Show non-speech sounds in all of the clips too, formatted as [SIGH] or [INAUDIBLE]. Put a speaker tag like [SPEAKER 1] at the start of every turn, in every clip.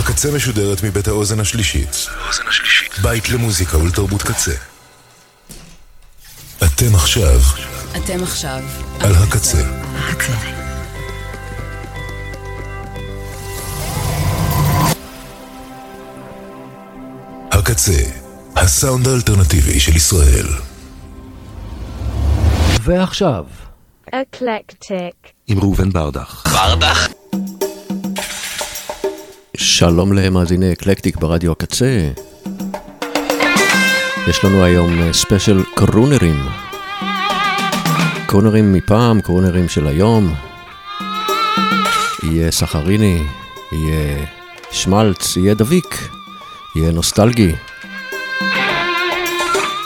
[SPEAKER 1] הקצה משודרת מבית האוזן השלישית. בית למוזיקה ולתרבות קצה. אתם עכשיו
[SPEAKER 2] אתם עכשיו
[SPEAKER 1] על הקצה.
[SPEAKER 2] הקצה.
[SPEAKER 1] הקצה, הסאונד האלטרנטיבי של ישראל.
[SPEAKER 3] ועכשיו,
[SPEAKER 4] Eclectic.
[SPEAKER 5] עם ראובן ברדך.
[SPEAKER 3] שלום למאזיני אקלקטיק ברדיו הקצה. יש לנו היום אה, ספיישל קרונרים. קרונרים מפעם, קרונרים של היום. יהיה סחריני, יהיה שמלץ, יהיה דביק, יהיה נוסטלגי.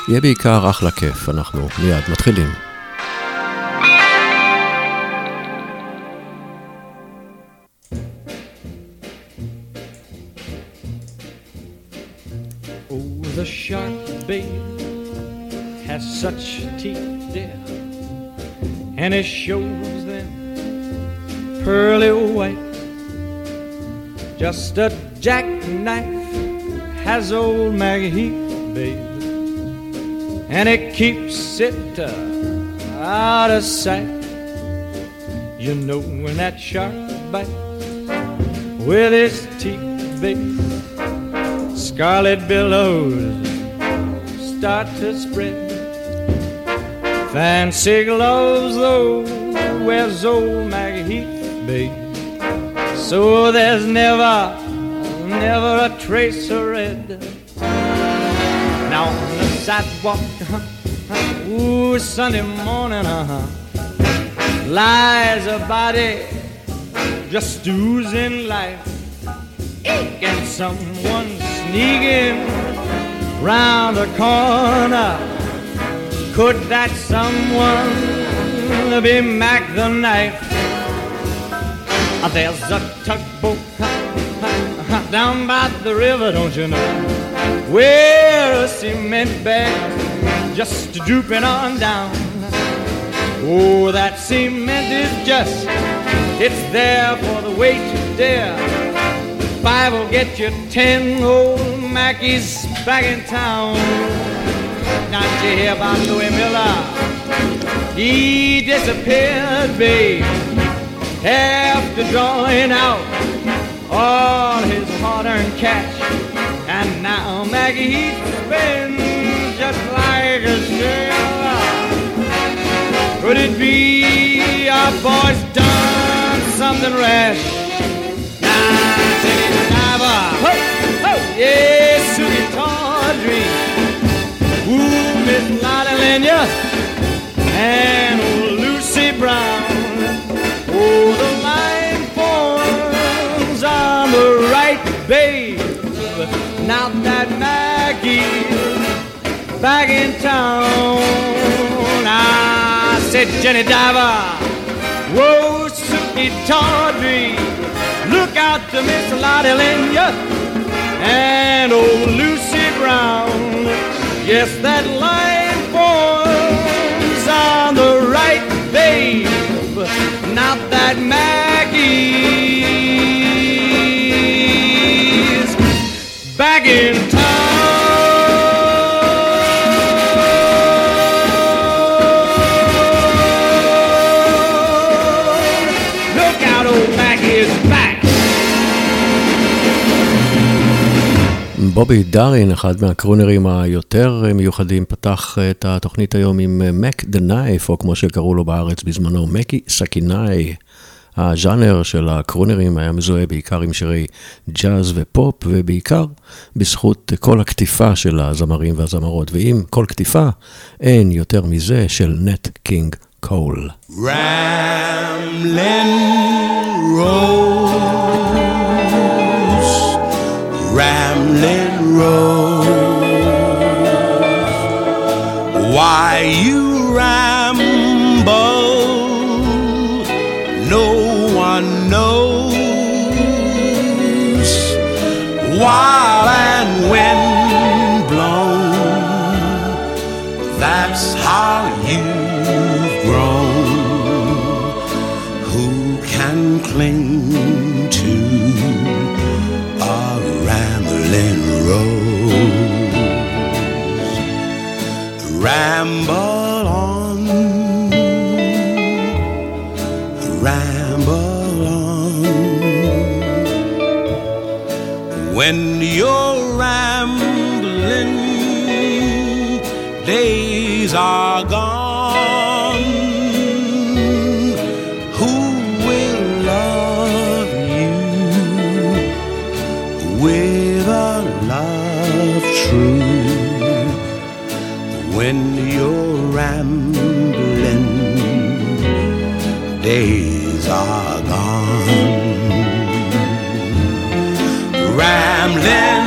[SPEAKER 3] יהיה בעיקר אחלה כיף, אנחנו מיד מתחילים.
[SPEAKER 6] And it shows them pearly white. Just a jackknife has old Maggie Heath, babe, and it keeps it uh, out of sight. You know when that shark bites with his teeth, babe scarlet billows start to spread. Fancy gloves, though, wears old Maggie Heath. So there's never, never a trace of red. Now on the sidewalk, [LAUGHS] ooh, Sunday morning, uh-huh, lies a body just oozing life and someone sneaking round the corner. Could that someone be Mac the knife? Uh, There's a tugboat down by the river, don't you know? Where a cement bag just drooping on down. Oh, that cement is just, it's there for the weight to dare. Five will get you ten old Mackies back in town. Not you hear about Louis Miller? He disappeared, babe, after drawing out all his hard-earned cash. And now Maggie he's been just like a sailor. Could it be our boy's done something rash? Now take it, diver. Ho, ho, Tawdry. Lenya and Lucy Brown. Oh, the line forms on the right, babe. Now that Maggie's back in town. I said, Jenny Diver, whoa, Suki Tawdry, look out to Miss Lottie Lenya and old Lucy Brown. Yes, that line Not that Maggie's
[SPEAKER 3] בובי דארין, אחד מהקרונרים היותר מיוחדים, פתח את התוכנית היום עם מק דה נייף, או כמו שקראו לו בארץ בזמנו, מקי סכינאי. הז'אנר של הקרונרים היה מזוהה בעיקר עם שירי ג'אז ופופ, ובעיקר בזכות כל הקטיפה של הזמרים והזמרות. ועם כל קטיפה, אין יותר מזה של נט קינג קול.
[SPEAKER 7] Ramblin' Rose, Rose, why you when you're rambling, days are gone. Who will love you with a love true when you're rambling? Days are rose,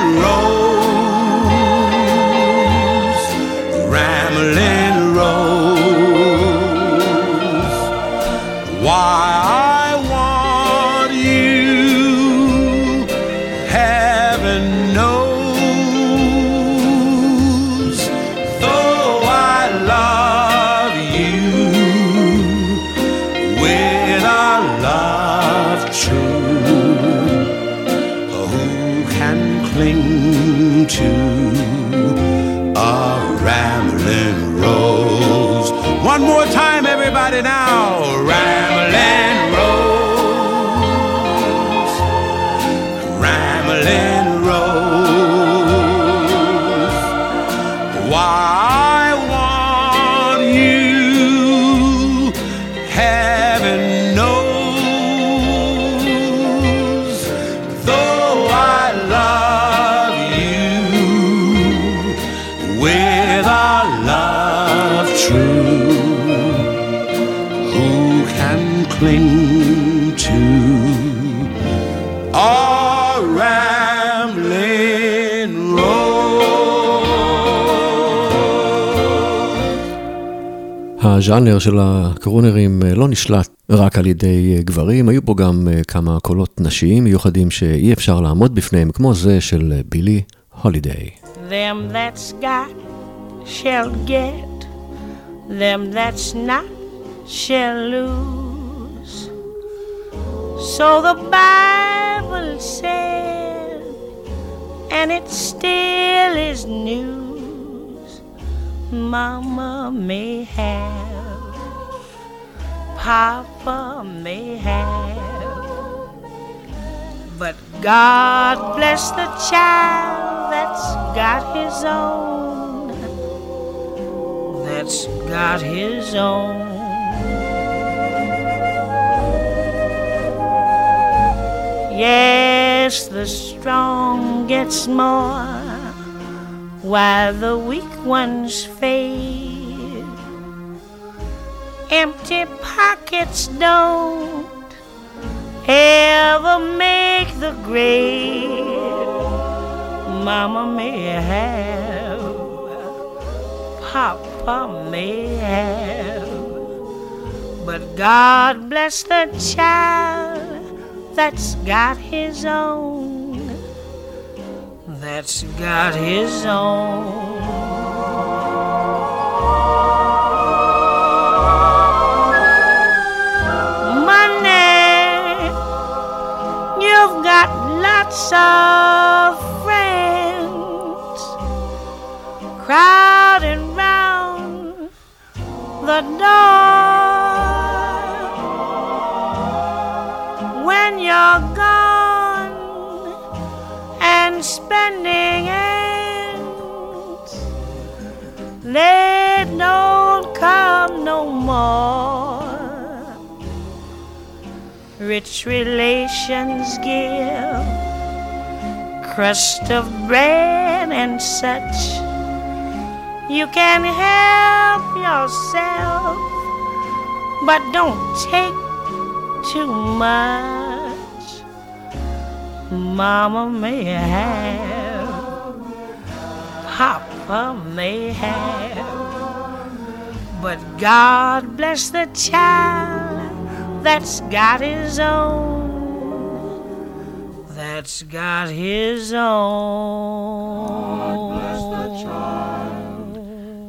[SPEAKER 3] הז'אנר של הקרונרים אה, לא נשלט רק על ידי אה, גברים, היו פה גם אה, כמה קולות נשיים מיוחדים שאי אפשר לעמוד בפניהם, כמו זה של בילי הולידיי.
[SPEAKER 2] Them that's got shall get, them that's not shall lose. So the Bible said, and it still is news. Mama may have, Papa may have. But God bless the child that's got his own. That's got his own. Yes, the strong gets more while the weak ones fade. Empty pockets don't ever make the grade. Mama may have, Papa may have, but God bless the child that's got his own. That's got his own. Money, you've got lots of friends crowding round the door. And spending ends, they don't come no more. Rich relations give crust of bread and such. You can help yourself, but don't take too much. Mama may have, Papa may have, but God bless the child that's got his own. That's got his own. God bless the child,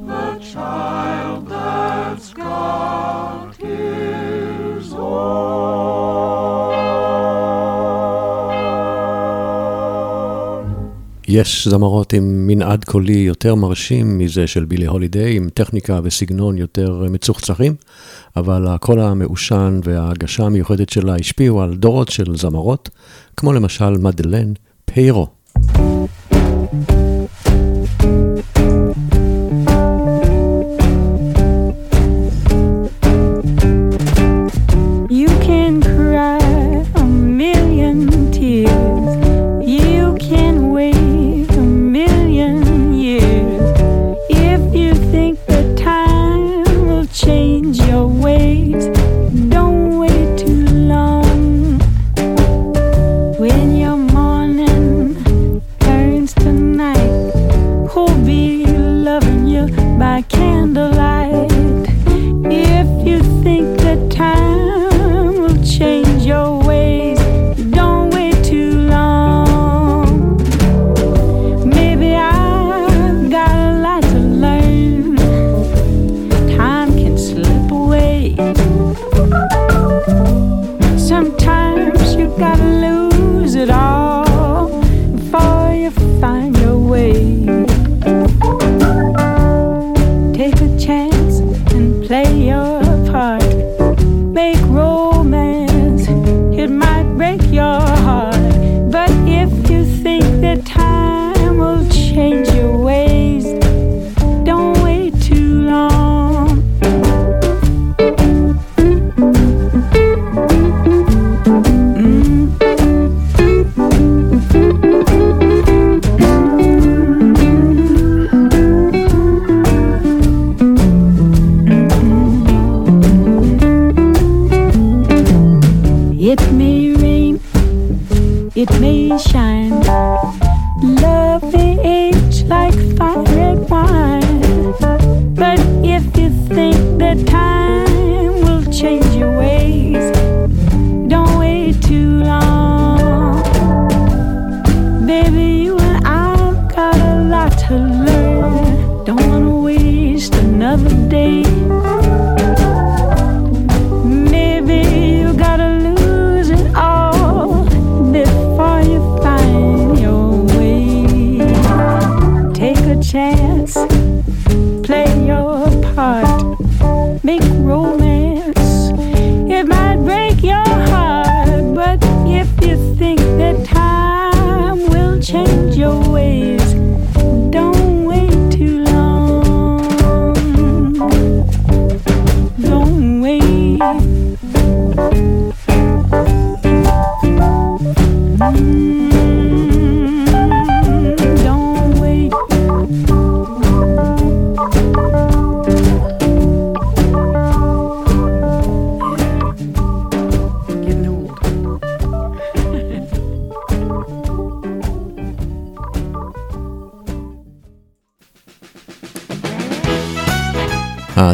[SPEAKER 2] the child that's got his
[SPEAKER 3] יש זמרות עם מנעד קולי יותר מרשים מזה של בילי הולידיי, עם טכניקה וסגנון יותר מצוחצחים, אבל הקול המעושן וההגשה המיוחדת שלה השפיעו על דורות של זמרות, כמו למשל מדלן פיירו.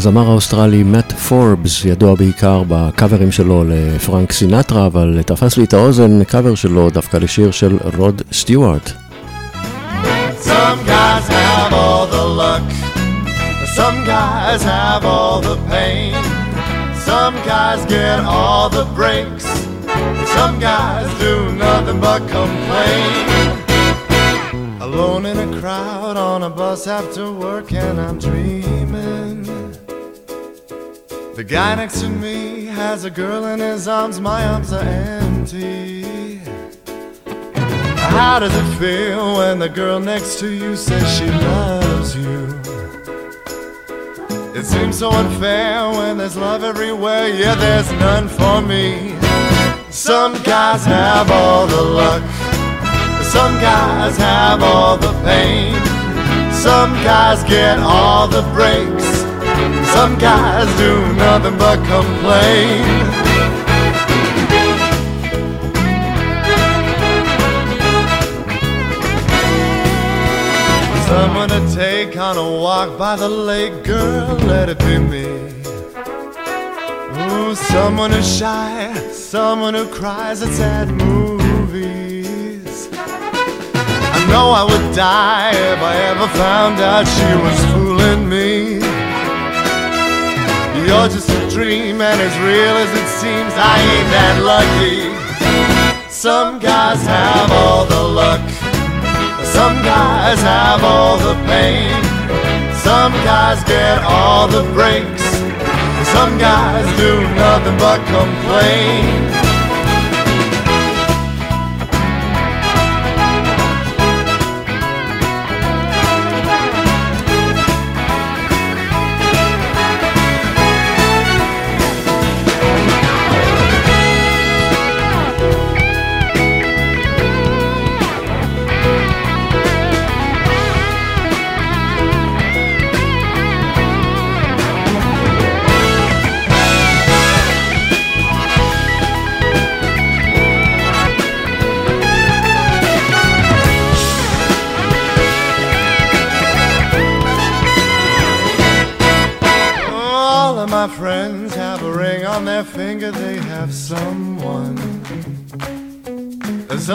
[SPEAKER 3] הזמר האוסטרלי מאט פורבס ידוע בעיקר בקאברים שלו לפרנק סינטרה, אבל תפס לי את האוזן קאבר שלו דווקא לשיר של רוד סטיוארט.
[SPEAKER 8] Some guys do nothing but complain. Alone in a crowd on a bus after work and I'm dreaming the guy next to me has a girl in his arms, my arms are empty. How does it feel when the girl next to you says she loves you? It seems so unfair when there's love everywhere, yeah, there's none for me. Some guys have all the luck, some guys have all the pain, some guys get all the breaks. Some guys do nothing but complain. Someone to take on a walk by the lake, girl, let it be me. Ooh, someone who's shy, someone who cries at sad movies. I know I would die if I ever found out she was fooling me. You're just a dream, and as real as it seems, I ain't that lucky. Some guys have all the luck, some guys have all the pain, some guys get all the breaks, some guys do nothing but complain.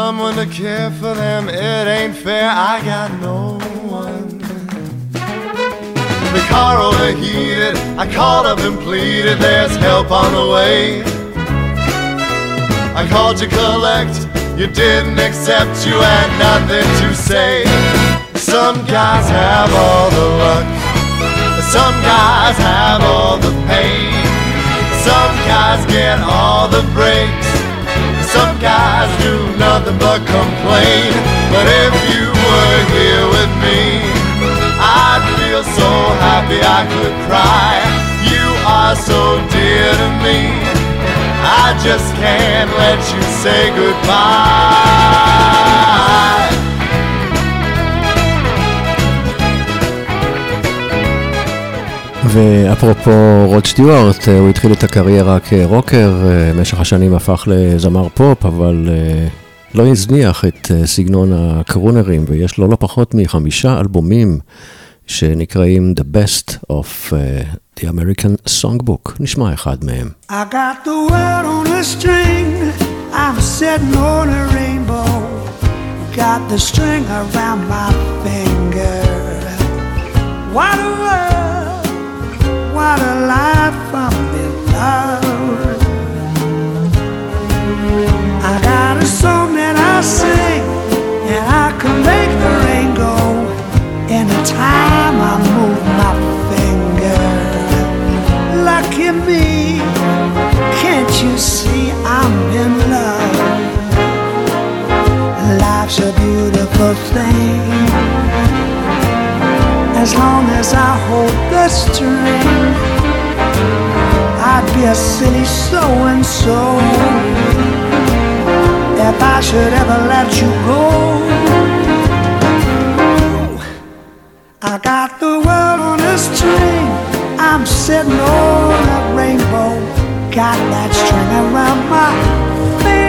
[SPEAKER 8] Someone to care for them, it ain't fair, I got no one. The car overheated, I called up and pleaded, there's help on the way. I called to collect, you didn't accept, you had nothing to say. Some guys have all the luck. Some guys have all the pain. Some guys get all the breaks. Some guys do nothing but complain. But if you were here with me, I'd feel so happy I could cry. You are so dear to me. I just can't let you say goodbye.
[SPEAKER 3] ואפרופו רוד סטיוארט, הוא התחיל את הקריירה כרוקר, במשך השנים הפך לזמר פופ, אבל לא הזניח את סגנון הקרונרים, ויש לו לא פחות מחמישה אלבומים שנקראים The Best of the American Songbook. נשמע אחד מהם.
[SPEAKER 9] I got the world on a string, I'm sitting on a rainbow, got the string around my finger. A world, what a life I'm in love. I got a song that I sing, and I can make the rain go anytime I move my finger. Lucky me, can't you see I'm in love? Life's a beautiful thing. As long as I hold the string, I'd be a silly so and so if I should ever let you go. I got the world on a string. I'm sitting on a rainbow. Got that string around my finger.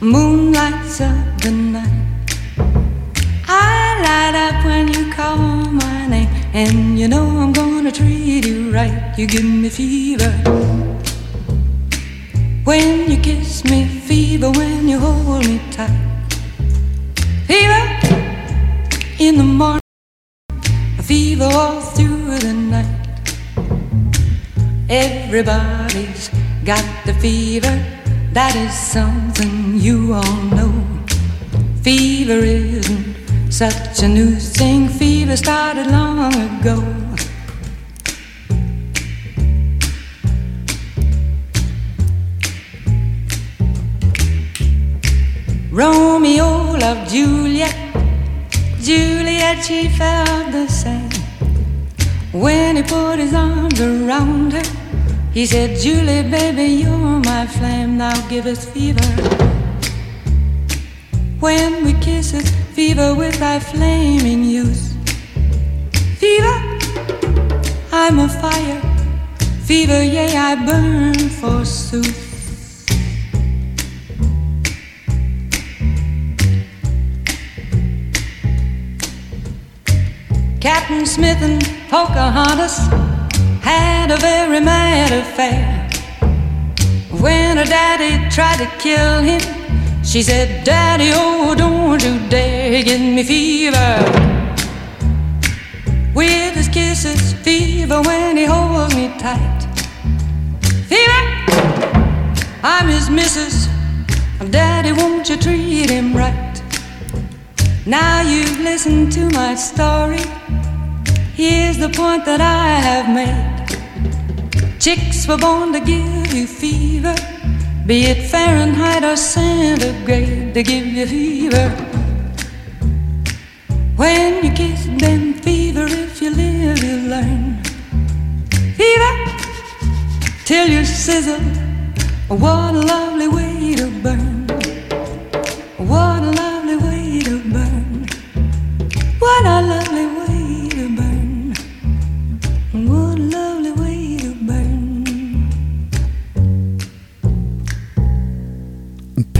[SPEAKER 10] moon lights up the night. I light up when you call my name. And you know I'm gonna treat you right. You give me fever when you kiss me, fever when you hold me tight. Fever in the morning, fever all through the night. Everybody's got the fever, that is something you all know. Fever isn't such a new thing, fever started long ago. Romeo loved Juliet, Juliet, she felt the same. When he put his arms around her, he said, Julie, baby, you're my flame, now give us fever. When we kiss it, fever with thy flaming youth. Fever, I'm a fire. Fever, yea, I burn forsooth. Captain Smith and Pocahontas had a very mad affair. When her daddy tried to kill him, she said, Daddy, oh, don't you dare give me fever. With his kisses, fever when he holds me tight. Fever, I'm his missus. Daddy, won't you treat him right? Now you've listened to my story. Here's the point that I have made. Chicks were born to give you fever, be it Fahrenheit or centigrade, they give you fever. When you kiss them, fever, if you live, you learn. Fever, till you sizzle. What a lovely way to burn.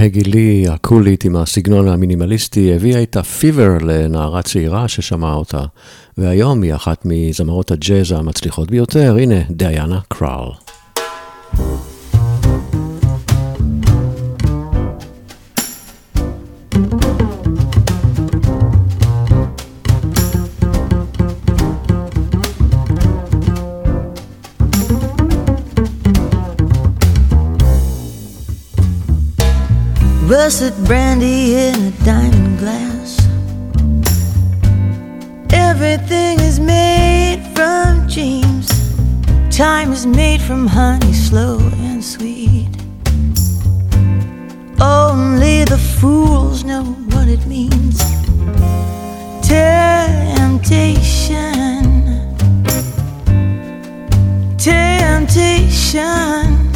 [SPEAKER 3] פגי לי הקולית עם הסגנון המינימליסטי הביאה איתה פיבר לנערה צעירה ששמעה אותה, והיום היא אחת מזמרות הג'אז המצליחות ביותר, הנה דיאנה קראל.
[SPEAKER 11] Russet brandy in a diamond glass. Everything is made from dreams. Time is made from honey, slow and sweet. Only the fools know what it means. Temptation. Temptation. Temptation.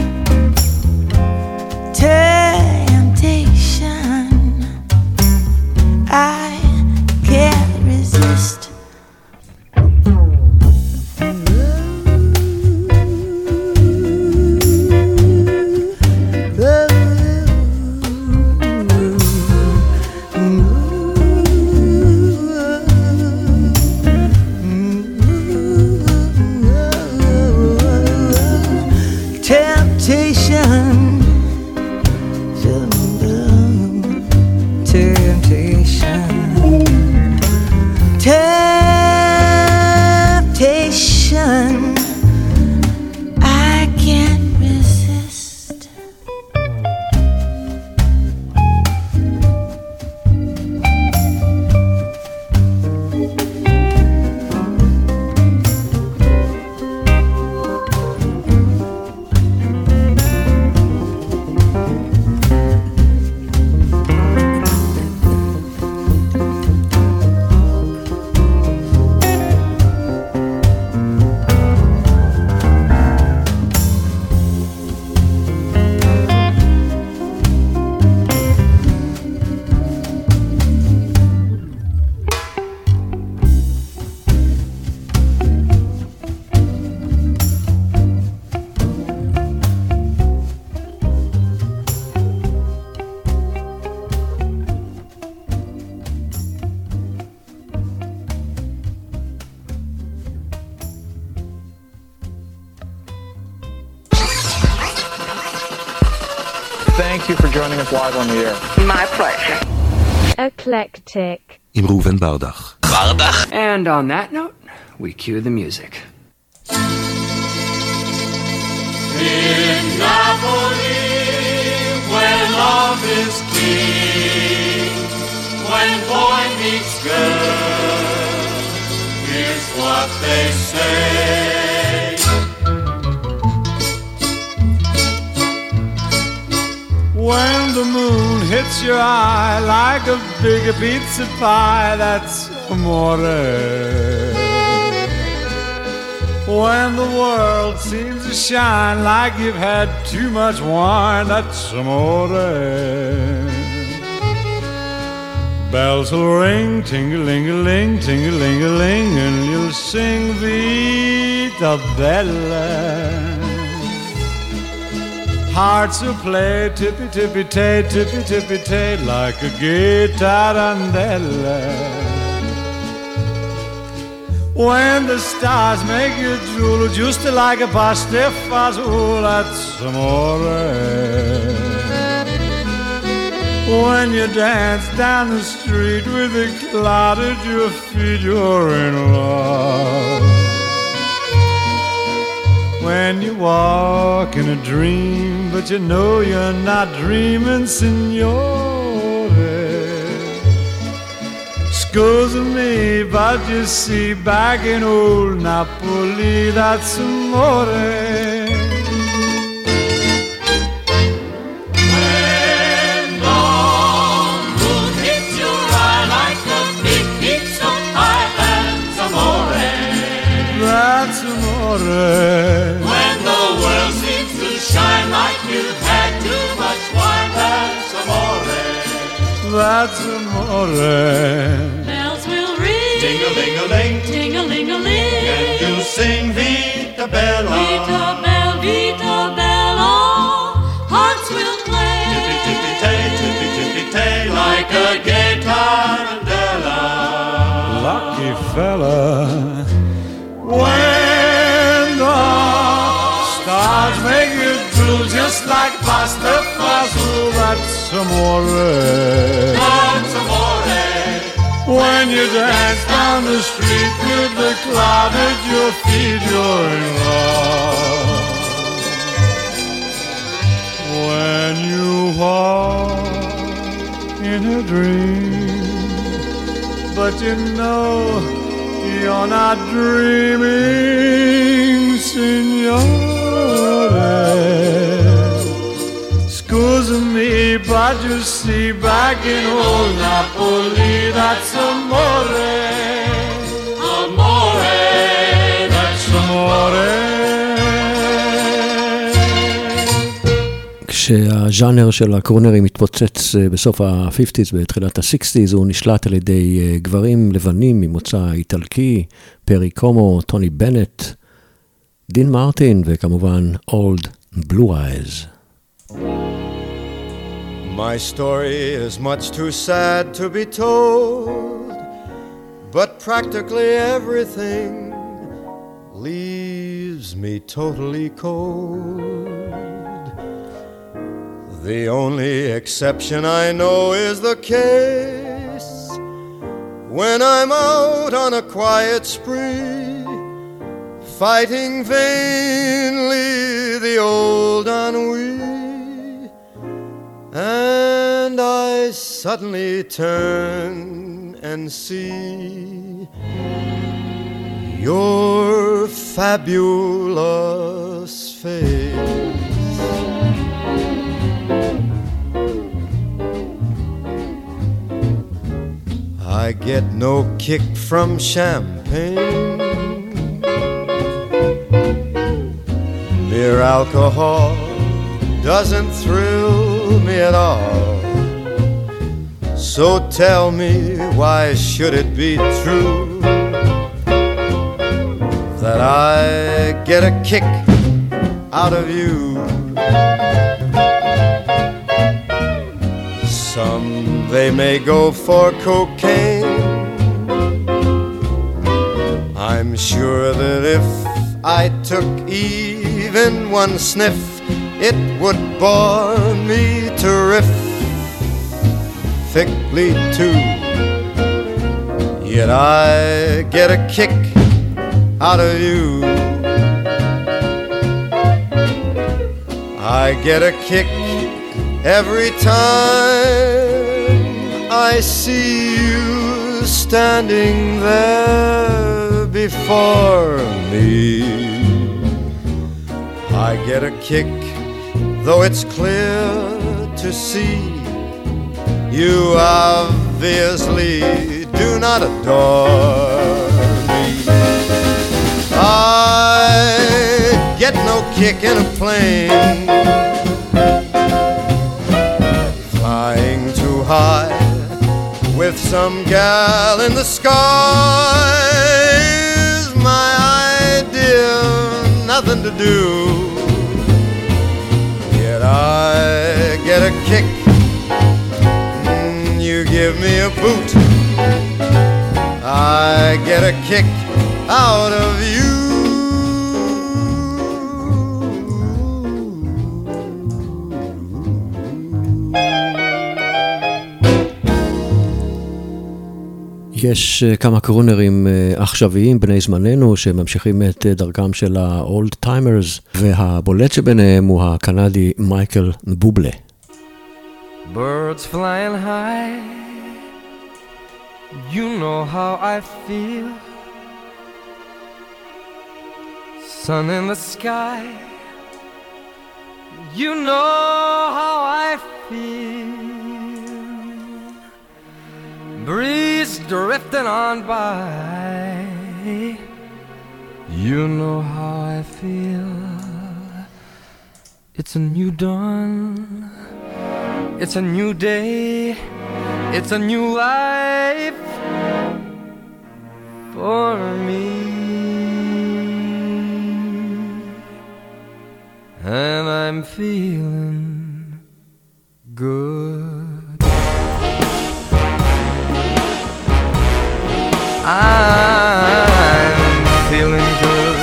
[SPEAKER 12] on the air.
[SPEAKER 13] My pleasure. Eclectic.
[SPEAKER 14] Imruven Bardach.
[SPEAKER 15] Bardach. And on that note, we cue the music.
[SPEAKER 5] In Napoli, where love is king, when boy meets girl, here's what they say.
[SPEAKER 16] When the moon hits your eye like a big pizza pie, that's amore. When the world seems to shine like you've had too much wine, that's amore. Bells will ring, ting-a-ling-a-ling, ting-a-ling-a-ling, and you'll sing Vita Bella. Hearts will play tippy tippy tay, tippy tippy tay, like a guitar guitarandella. When the stars make you drool, just like a pasta fazool, that's amore. When you dance down the street with a cloud at your feet, you're in love. When you walk in a dream, but you know you're not dreaming, signore. Scusa me, but you see, back in old Napoli,
[SPEAKER 5] that's amore.
[SPEAKER 16] That's amore.
[SPEAKER 5] When the world seems to shine like you've had too much wine, that's amore.
[SPEAKER 16] That's amore.
[SPEAKER 17] Bells will ring.
[SPEAKER 5] Ting-a-ling-a-ling.
[SPEAKER 17] Ting-a-ling-a-ling.
[SPEAKER 5] And you'll sing Vita Bella.
[SPEAKER 17] Vita Bella, Vita Bella. Hearts will play.
[SPEAKER 5] Tippy tippy tay, tippy tippy tay, like a gay tarantella.
[SPEAKER 16] Lucky fella. When the stars make you drool just like pasta fazool, that's amore.
[SPEAKER 5] That's amore.
[SPEAKER 16] When you dance down the street with the cloud at your feet, you're in love. When you walk in a dream, but you know you're not dreaming, signore. Scusa me, but you see, back in old Napoli, that's amore.
[SPEAKER 5] Amore. That's
[SPEAKER 16] amore.
[SPEAKER 3] כשהז'אנר של הקרונרים התפוצץ אה, בסוף ה-50's ובתחילת ה-60's, הוא נשלט על ידי אה, גברים לבנים ממוצא איטלקי, פרי קומו, טוני בנט, דין מרטין וכמובן אולד בלו אייז.
[SPEAKER 8] My story is much too sad to be told, but practically everything leaves me totally cold. The only exception I know is the case when I'm out on a quiet spree, fighting vainly the old ennui. And I suddenly turn and see your fabulous face. I get no kick from champagne. Mere alcohol doesn't thrill me at all. So tell me, why should it be true that I get a kick out of you? They may go for cocaine. I'm sure that if I took even one sniff, it would bore me to riff thickly too. Yet I get a kick out of you. I get a kick every time I see you standing there before me. I get a kick, though it's clear to see you obviously do not adore me. I get no kick in a plane with some gal in the sky is my idea nothing to do. Yet I get a kick. Mm, you give me a boot. I get a kick out of you
[SPEAKER 3] יש אה, כמה קרונרים אה, עכשוויים, בני זמננו, שממשיכים את אה, דרכם של האולד טיימרס, והבולט שביניהם הוא הקנדי מייקל בובלה.
[SPEAKER 18] Birds flying high, you know how I feel. Sun in the sky, you know how I feel. Breeze drifting on by, you know how I feel. It's a new dawn. It's a new day, it's a new life for me. And I'm feeling good. I'm feeling good.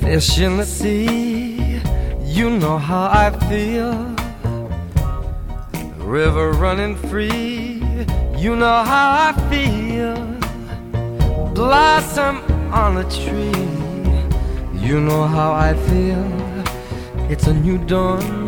[SPEAKER 18] Fish in the sea, you know how I feel. River running free, you know how I feel. Blossom on a tree, you know how I feel. It's a new dawn,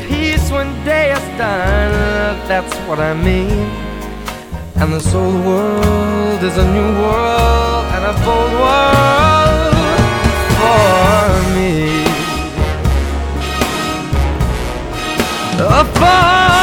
[SPEAKER 18] peace when day is done, that's what I mean. And this old world is a new world and a bold world for me. Uh, For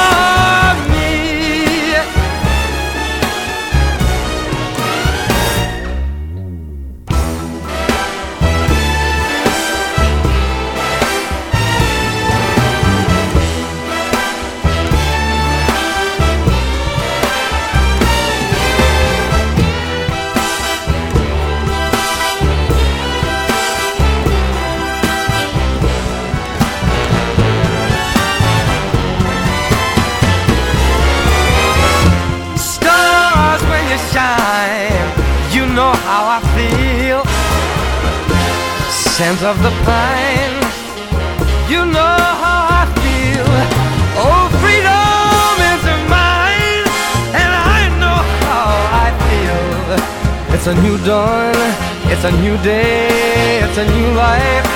[SPEAKER 18] Scent of the pine, you know how I feel. Oh, freedom is mine, and I know how I feel. It's a new dawn, it's a new day, it's a new life.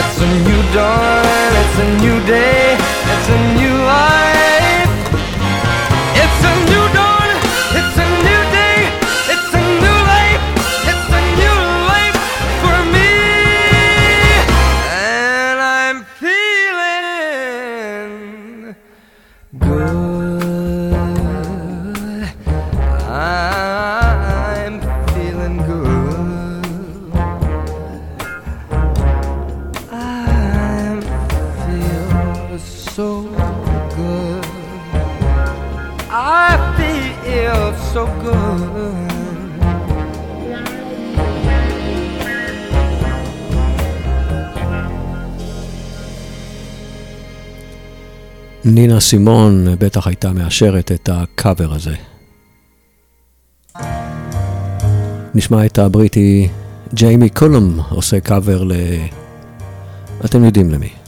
[SPEAKER 18] It's a new dawn, it's a new day, it's a new life. It's a new
[SPEAKER 3] נינה סימון בטח הייתה מאשרת את הקאבר הזה. נשמע את הבריטי ג'יימי קולום עושה קאבר ל... אתם יודעים למי.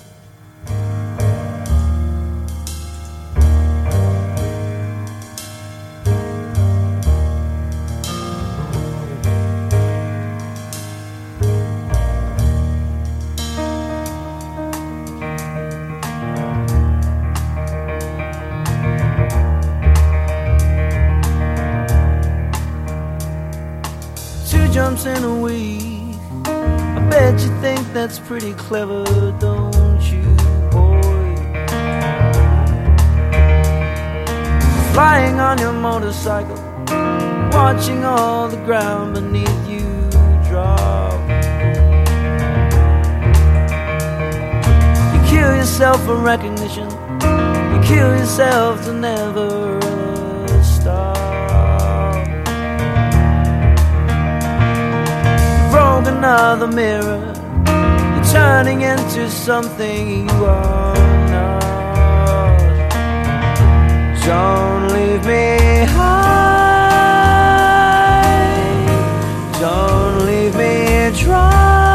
[SPEAKER 19] Yourself for recognition, you kill yourself to never stop. Broke another mirror You're turning into something you are not. Don't leave me high. Me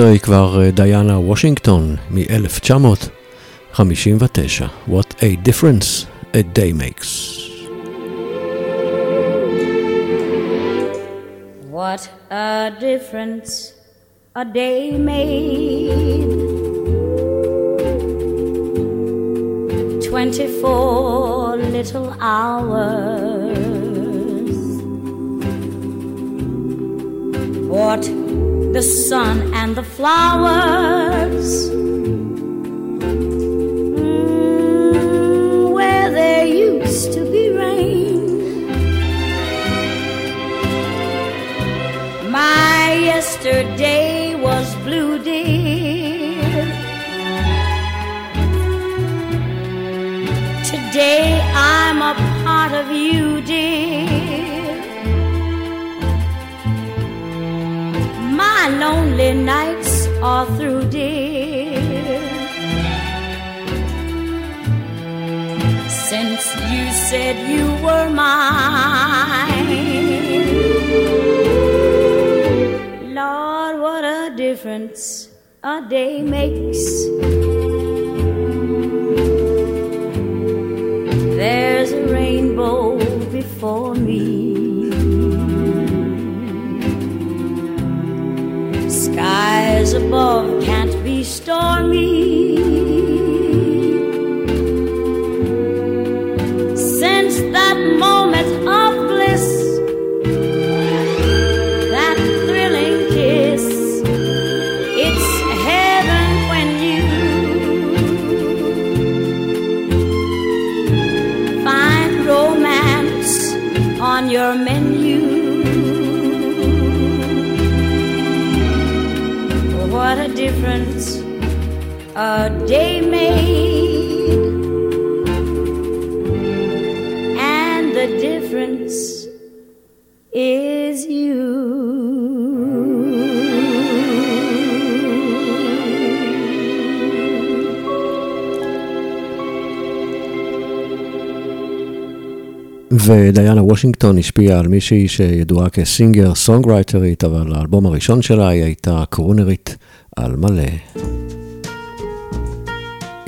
[SPEAKER 3] וזוהי כבר אה, דיאנה וושינגטון מ-1959. What a difference a day makes.
[SPEAKER 2] What a difference a day made. Twenty-four little hours. What the sun and the flowers. Where there used to be rain. My yesterday was blue, dear. Today I'm a part of you, dear. Lonely nights are through, dear. Since you said you were mine, Lord, what a difference a day makes. Above can't be stormy. Day made. And the difference is you.
[SPEAKER 3] ודיאנה וושינגטון השפיעה על מישהי שידועה כסינגר סונגרייטרית, אבל האלבום הראשון שלה היא הייתה קרונרית על מלא.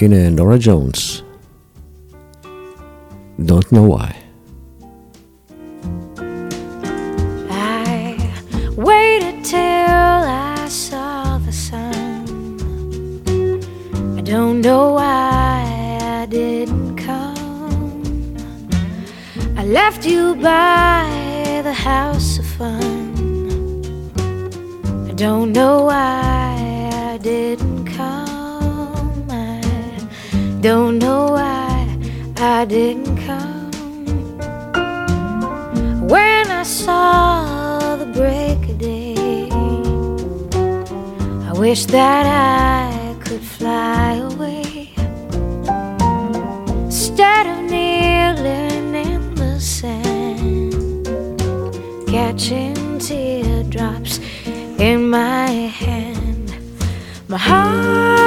[SPEAKER 3] And a Norah Jones. Don't know why.
[SPEAKER 20] I waited till I saw the sun. I don't know why I didn't come. I left you by the house of fun. I don't know why. Don't know why I didn't come. When I saw the break of day, I wish that I could fly away instead of kneeling in the sand, catching teardrops in my hand. My heart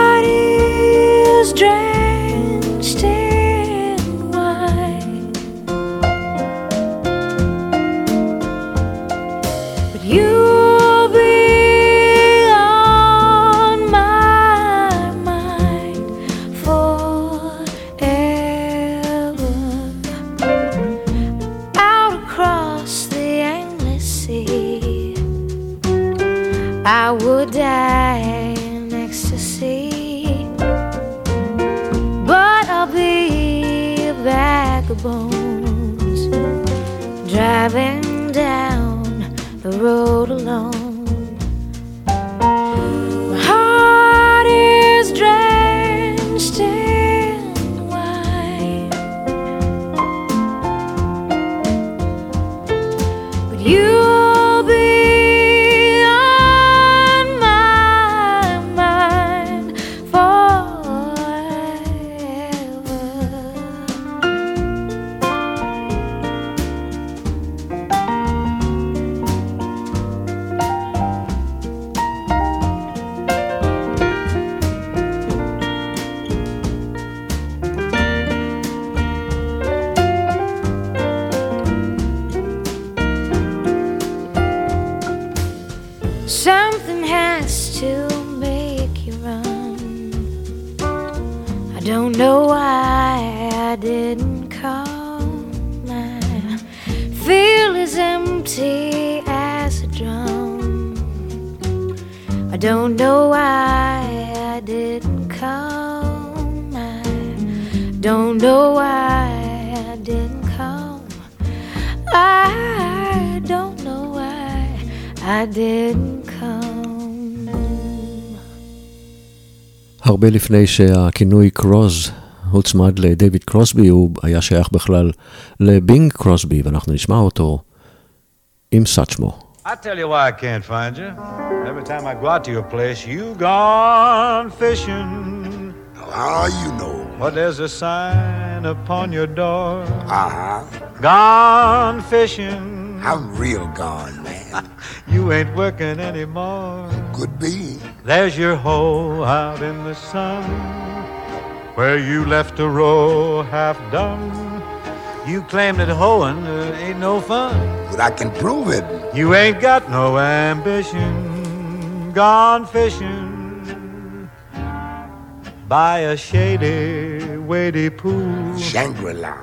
[SPEAKER 3] הרבה לפני שהכינוי קרוז הוצמד לדייוויד קרוסבי, הוא היה שייך בכלל לבינג קרוסבי, ואנחנו נשמע אותו עם סאצ'מו.
[SPEAKER 16] I tell you why I can't find you. Every time I go out to your place, you gone fishing.
[SPEAKER 21] How you know?
[SPEAKER 16] But there's a sign upon your door.
[SPEAKER 21] Uh-huh.
[SPEAKER 16] Gone fishing.
[SPEAKER 21] I'm real gone, man.
[SPEAKER 16] You ain't working anymore.
[SPEAKER 21] Could be.
[SPEAKER 16] There's your hole out in the sun where you left a row half done. You claim that hoeing uh, ain't no fun.
[SPEAKER 21] But I can prove it.
[SPEAKER 16] You ain't got no ambition. Gone fishing by a shady, weighty pool.
[SPEAKER 21] Shangri-La.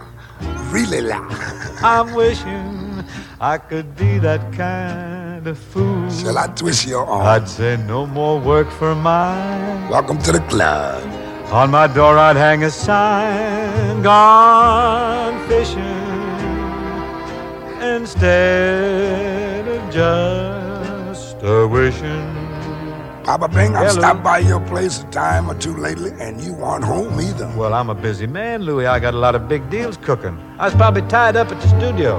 [SPEAKER 21] Really la. [LAUGHS]
[SPEAKER 16] I'm wishing I could be that kind of fool.
[SPEAKER 21] Shall I twist your arm?
[SPEAKER 16] I'd say no more work for mine.
[SPEAKER 21] Welcome to the club.
[SPEAKER 16] On my door I'd hang a sign, gone fishing, instead of just a wishing.
[SPEAKER 21] Papa Bing, I've stopped by your place a time or two lately, and you aren't home either.
[SPEAKER 16] Well, I'm a busy man, Louis. I got a lot of big deals cooking. I was probably tied up at the studio.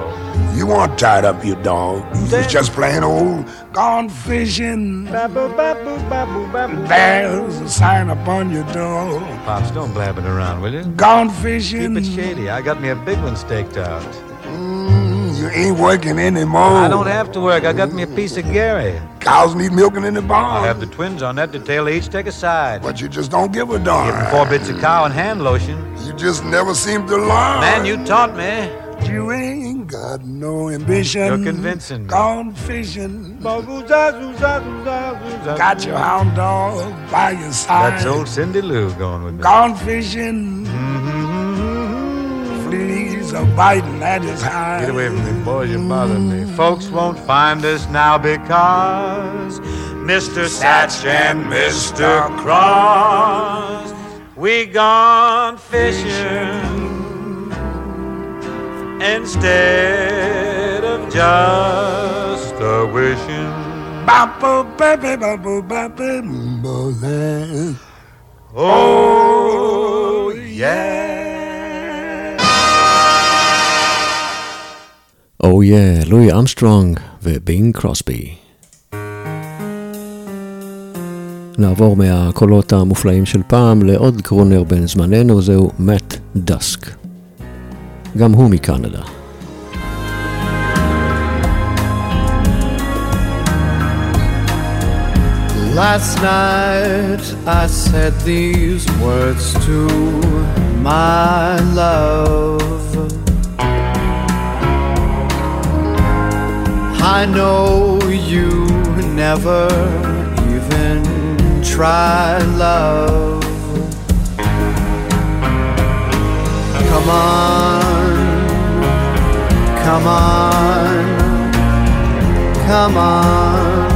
[SPEAKER 21] You aren't tied up, you dog. You was just playing old gone fishing. There's a sign upon your door.
[SPEAKER 16] Pops, don't blab it around, will you?
[SPEAKER 21] Gone fishing.
[SPEAKER 16] Keep it shady. I got me a big one staked out.
[SPEAKER 21] You ain't working anymore.
[SPEAKER 16] I don't have to work. I got me a piece of Gary.
[SPEAKER 21] Cows need milking in the barn.
[SPEAKER 16] I have the twins on that detail. They each take a side.
[SPEAKER 21] But you just don't give a
[SPEAKER 16] Give them
[SPEAKER 21] darn.
[SPEAKER 16] four bits of cow and hand lotion.
[SPEAKER 21] You just never seem to learn.
[SPEAKER 16] Man, you taught me.
[SPEAKER 21] You ain't got no ambition.
[SPEAKER 16] You're convincing me.
[SPEAKER 21] Gone fishing. Got your hound dog by your side.
[SPEAKER 16] That's old Cindy Lou going with me.
[SPEAKER 21] Gone fishing. Mm-hmm, mm-hmm, mm-hmm. Fleas are biting at his hide.
[SPEAKER 16] Get away from me, boys. You're bothering me. Folks won't find us now because Mr. Satch and Mr. Cross, we gone fishing instead of just a wishing.
[SPEAKER 21] Bumpo, baby, bumpo, baby, bumpo,
[SPEAKER 16] Oh, yeah.
[SPEAKER 3] Oh yeah, לואי אמסטרונג ובינג קרוסבי. נעבור מהקולות המופלאים של פעם לעוד קרונר בן זמננו, זהו מאט דסק. גם הוא מקנדה.
[SPEAKER 8] Last night I said these words to my love. I know you never even try love. Come on, come on, come on.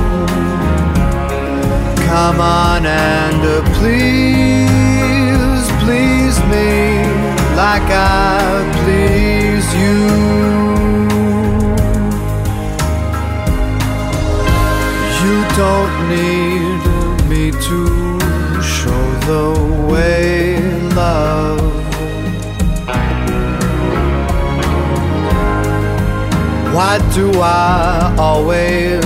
[SPEAKER 8] Come on and uh, please, please me like I don't need me to show the way, love. Why do I always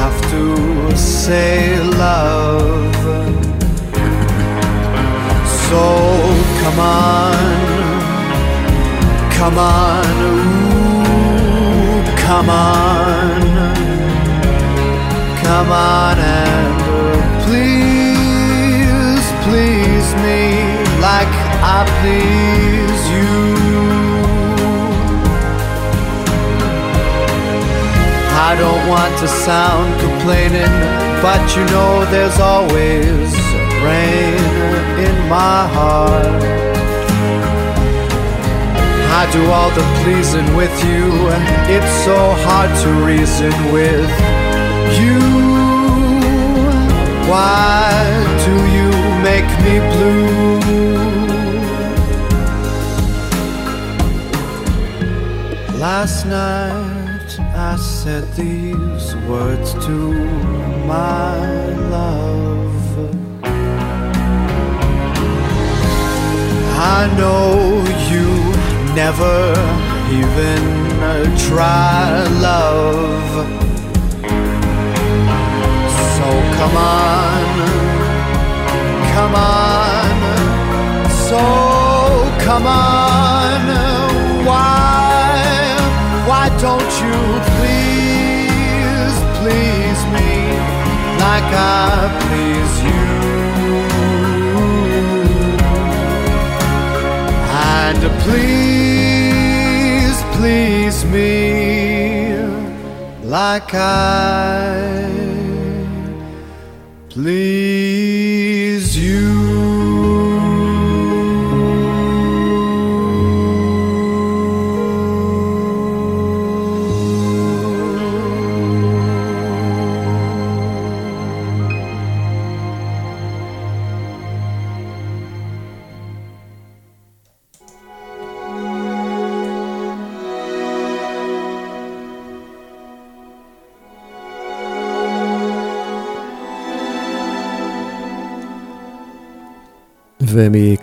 [SPEAKER 8] have to say love? So come on, come on, ooh, come on, come on and please, please me like I please you. I don't want to sound complaining, but you know there's always a rain in my heart. I do all the pleasing with you, and it's so hard to reason with you. Why do you make me blue? Last night I said these words to my love. I know you never even try love. So come on, come on, so come on. Why, why don't you please, please me like I please you? And please, please me like I please you.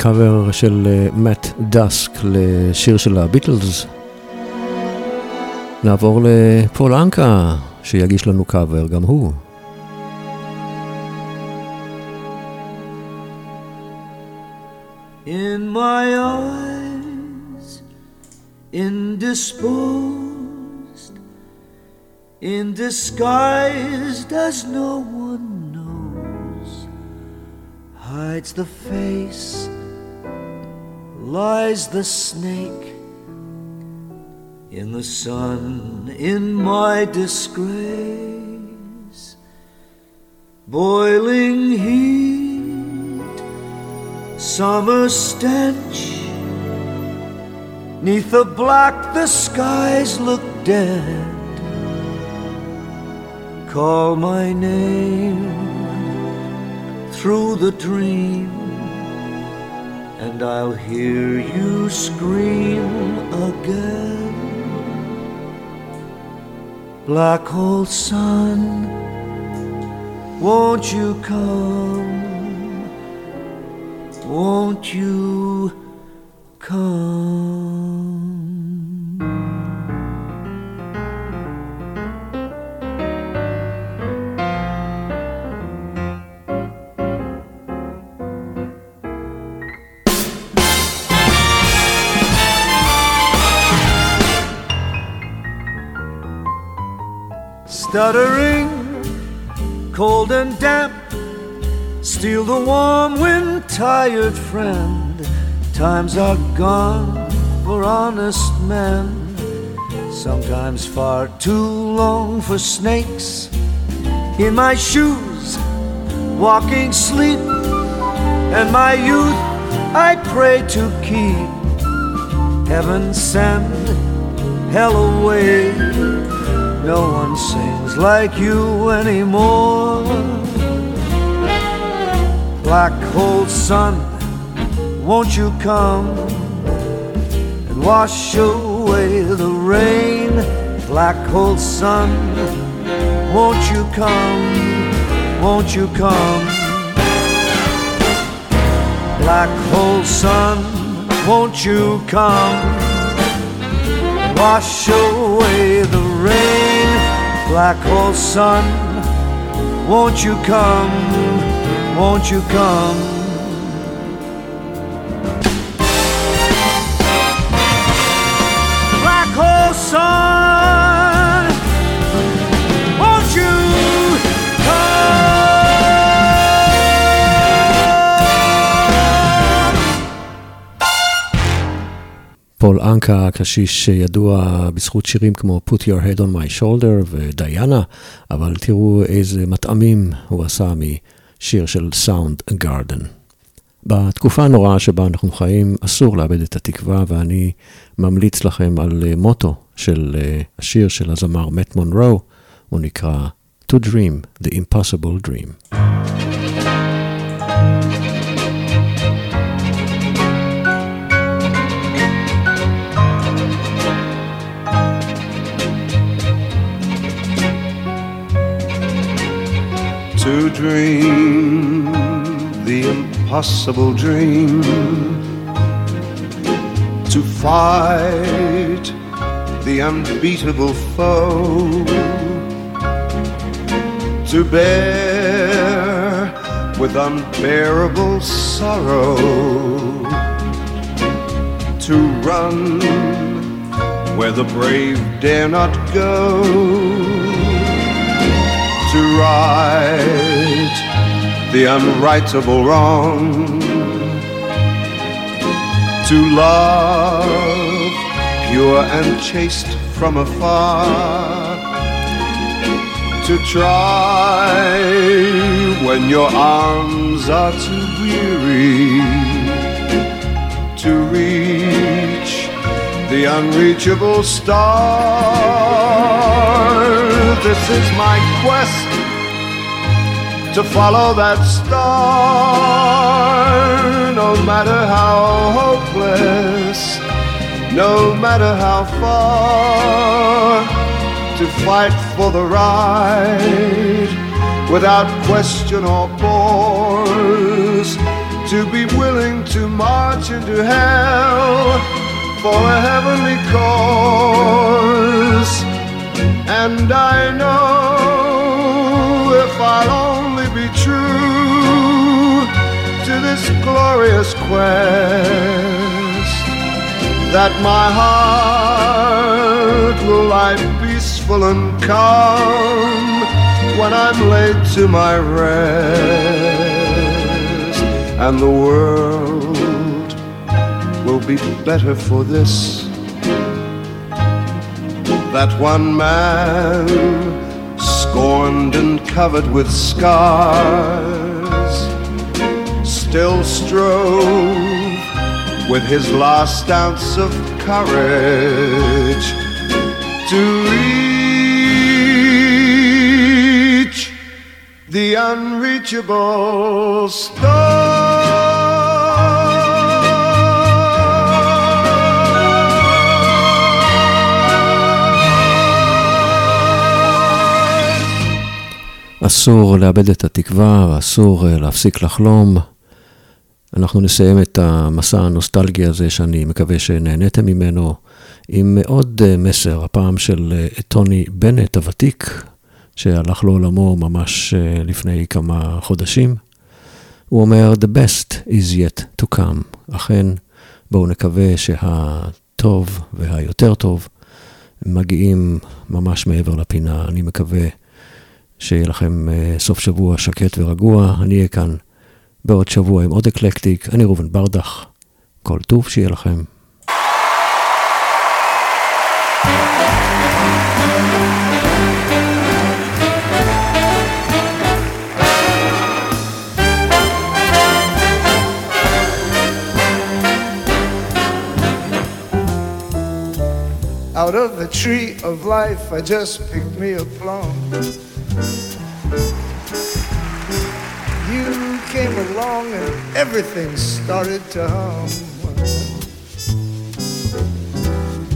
[SPEAKER 3] ומקאבר של מאט דסק לשיר של הביטלס, נעבור לפול אנקה, שיגיש לנו קאבר גם הוא.
[SPEAKER 19] In my eyes, indisposed, in disguised as no one knows, hides the face, lies the snake. In the sun, in my disgrace, boiling heat, summer stench. Neath the black, the skies look dead. Call my name through the dream, and I'll hear you scream again. Black hole sun, won't you come? Won't you come? Stuttering, cold and damp, steal the warm wind, tired friend. Times are gone for honest men, sometimes far too long for snakes. In my shoes, walking sleep, and my youth I pray to keep. Heaven send hell away. No one sings like you anymore. Black hole sun, won't you come and wash away the rain? Black hole sun, won't you come? Won't you come? Black hole sun, won't you come? Wash away the rain black hole sun. Won't you come? Won't you come?
[SPEAKER 3] פול אנקה, הקשיש שידוע בזכות שירים כמו Put Your Head on My Shoulder ודיאנה, אבל תראו איזה מטעמים הוא עשה משיר של Sound Garden. בתקופה הנוראה שבה אנחנו חיים, אסור לאבד את התקווה, ואני ממליץ לכם על מוטו של השיר של הזמר מת מונרו, הוא נקרא To Dream, The Impossible Dream.
[SPEAKER 8] To dream the impossible dream, to fight the unbeatable foe, to bear with unbearable sorrow, to run where the brave dare not go to right the unrightable wrong, to love pure and chaste from afar, to try when your arms are too weary, to reach the unreachable star. This is my quest to follow that star, no matter how hopeless, no matter how far, to fight for the right without question or pause, to be willing to march into hell for a heavenly cause. And I know if I'll only be true to this glorious quest, that my heart will lie peaceful and calm when I'm laid to my rest, and the world be better for this that one man, scorned and covered with scars, still strove with his last ounce of courage to reach the unreachable star.
[SPEAKER 3] אסור לאבד את התקווה, ואסור אה, להפסיק לחלום. אנחנו נסיים את המסע הנוסטלגי הזה, שאני מקווה שנהניתם ממנו, עם עוד אה, מסר, הפעם של אה, טוני בנט הוותיק, שהלך לעולמו ממש לפני כמה חודשים. הוא אומר, The best is yet to come. אכן, בואו נקווה שהטוב והיותר טוב מגיעים ממש מעבר לפינה. אני מקווה שיהיה לכם uh, סוף שבוע שקט ורגוע. אני אהיה כאן בעוד שבוע עם עוד אקלקטיק. אני ראובן ברדך. כל טוב שיהיה לכם.
[SPEAKER 22] Out of the tree of life, I just picked me a plum. You came along and everything started to hum.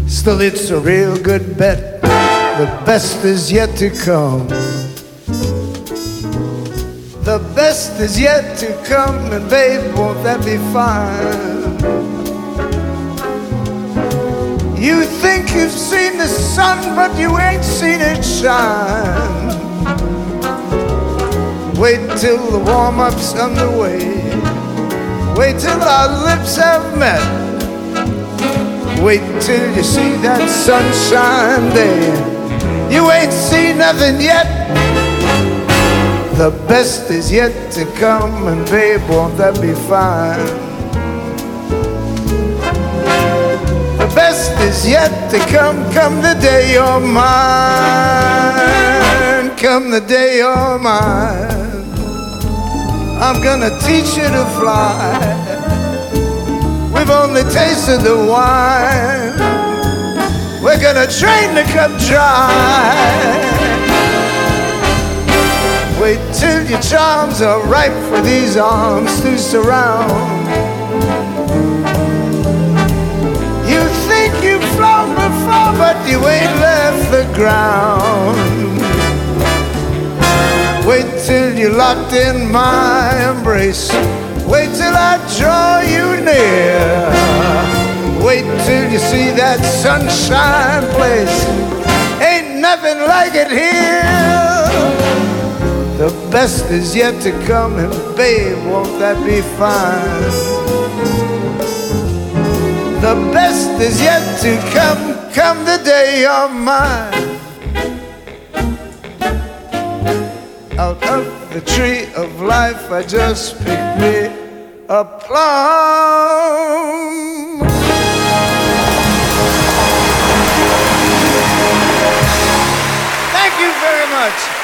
[SPEAKER 22] Still, it's a real good bet. The best is yet to come. The best is yet to come, and babe, won't that be fine? You think you've seen the sun, but you ain't seen it shine. Wait till the warm up's underway. Wait till our lips have met. Wait till you see that sunshine day. You ain't seen nothing yet. The best is yet to come, and babe, won't that be fine? The best is yet to come. Come the day you're mine. Come the day you're mine. I'm gonna teach you to fly. We've only tasted the wine. We're gonna train the cut dry. Wait till your charms are ripe for these arms to surround. You think you've flown before, but you ain't left the ground. Wait till you're locked in my embrace. Wait till I draw you near. Wait till you see that sunshine place. Ain't nothing like it here. The best is yet to come, and babe, won't that be fine? The best is yet to come, come the day you're mine. Out of the tree of life, I just picked me a plum. Thank you very much.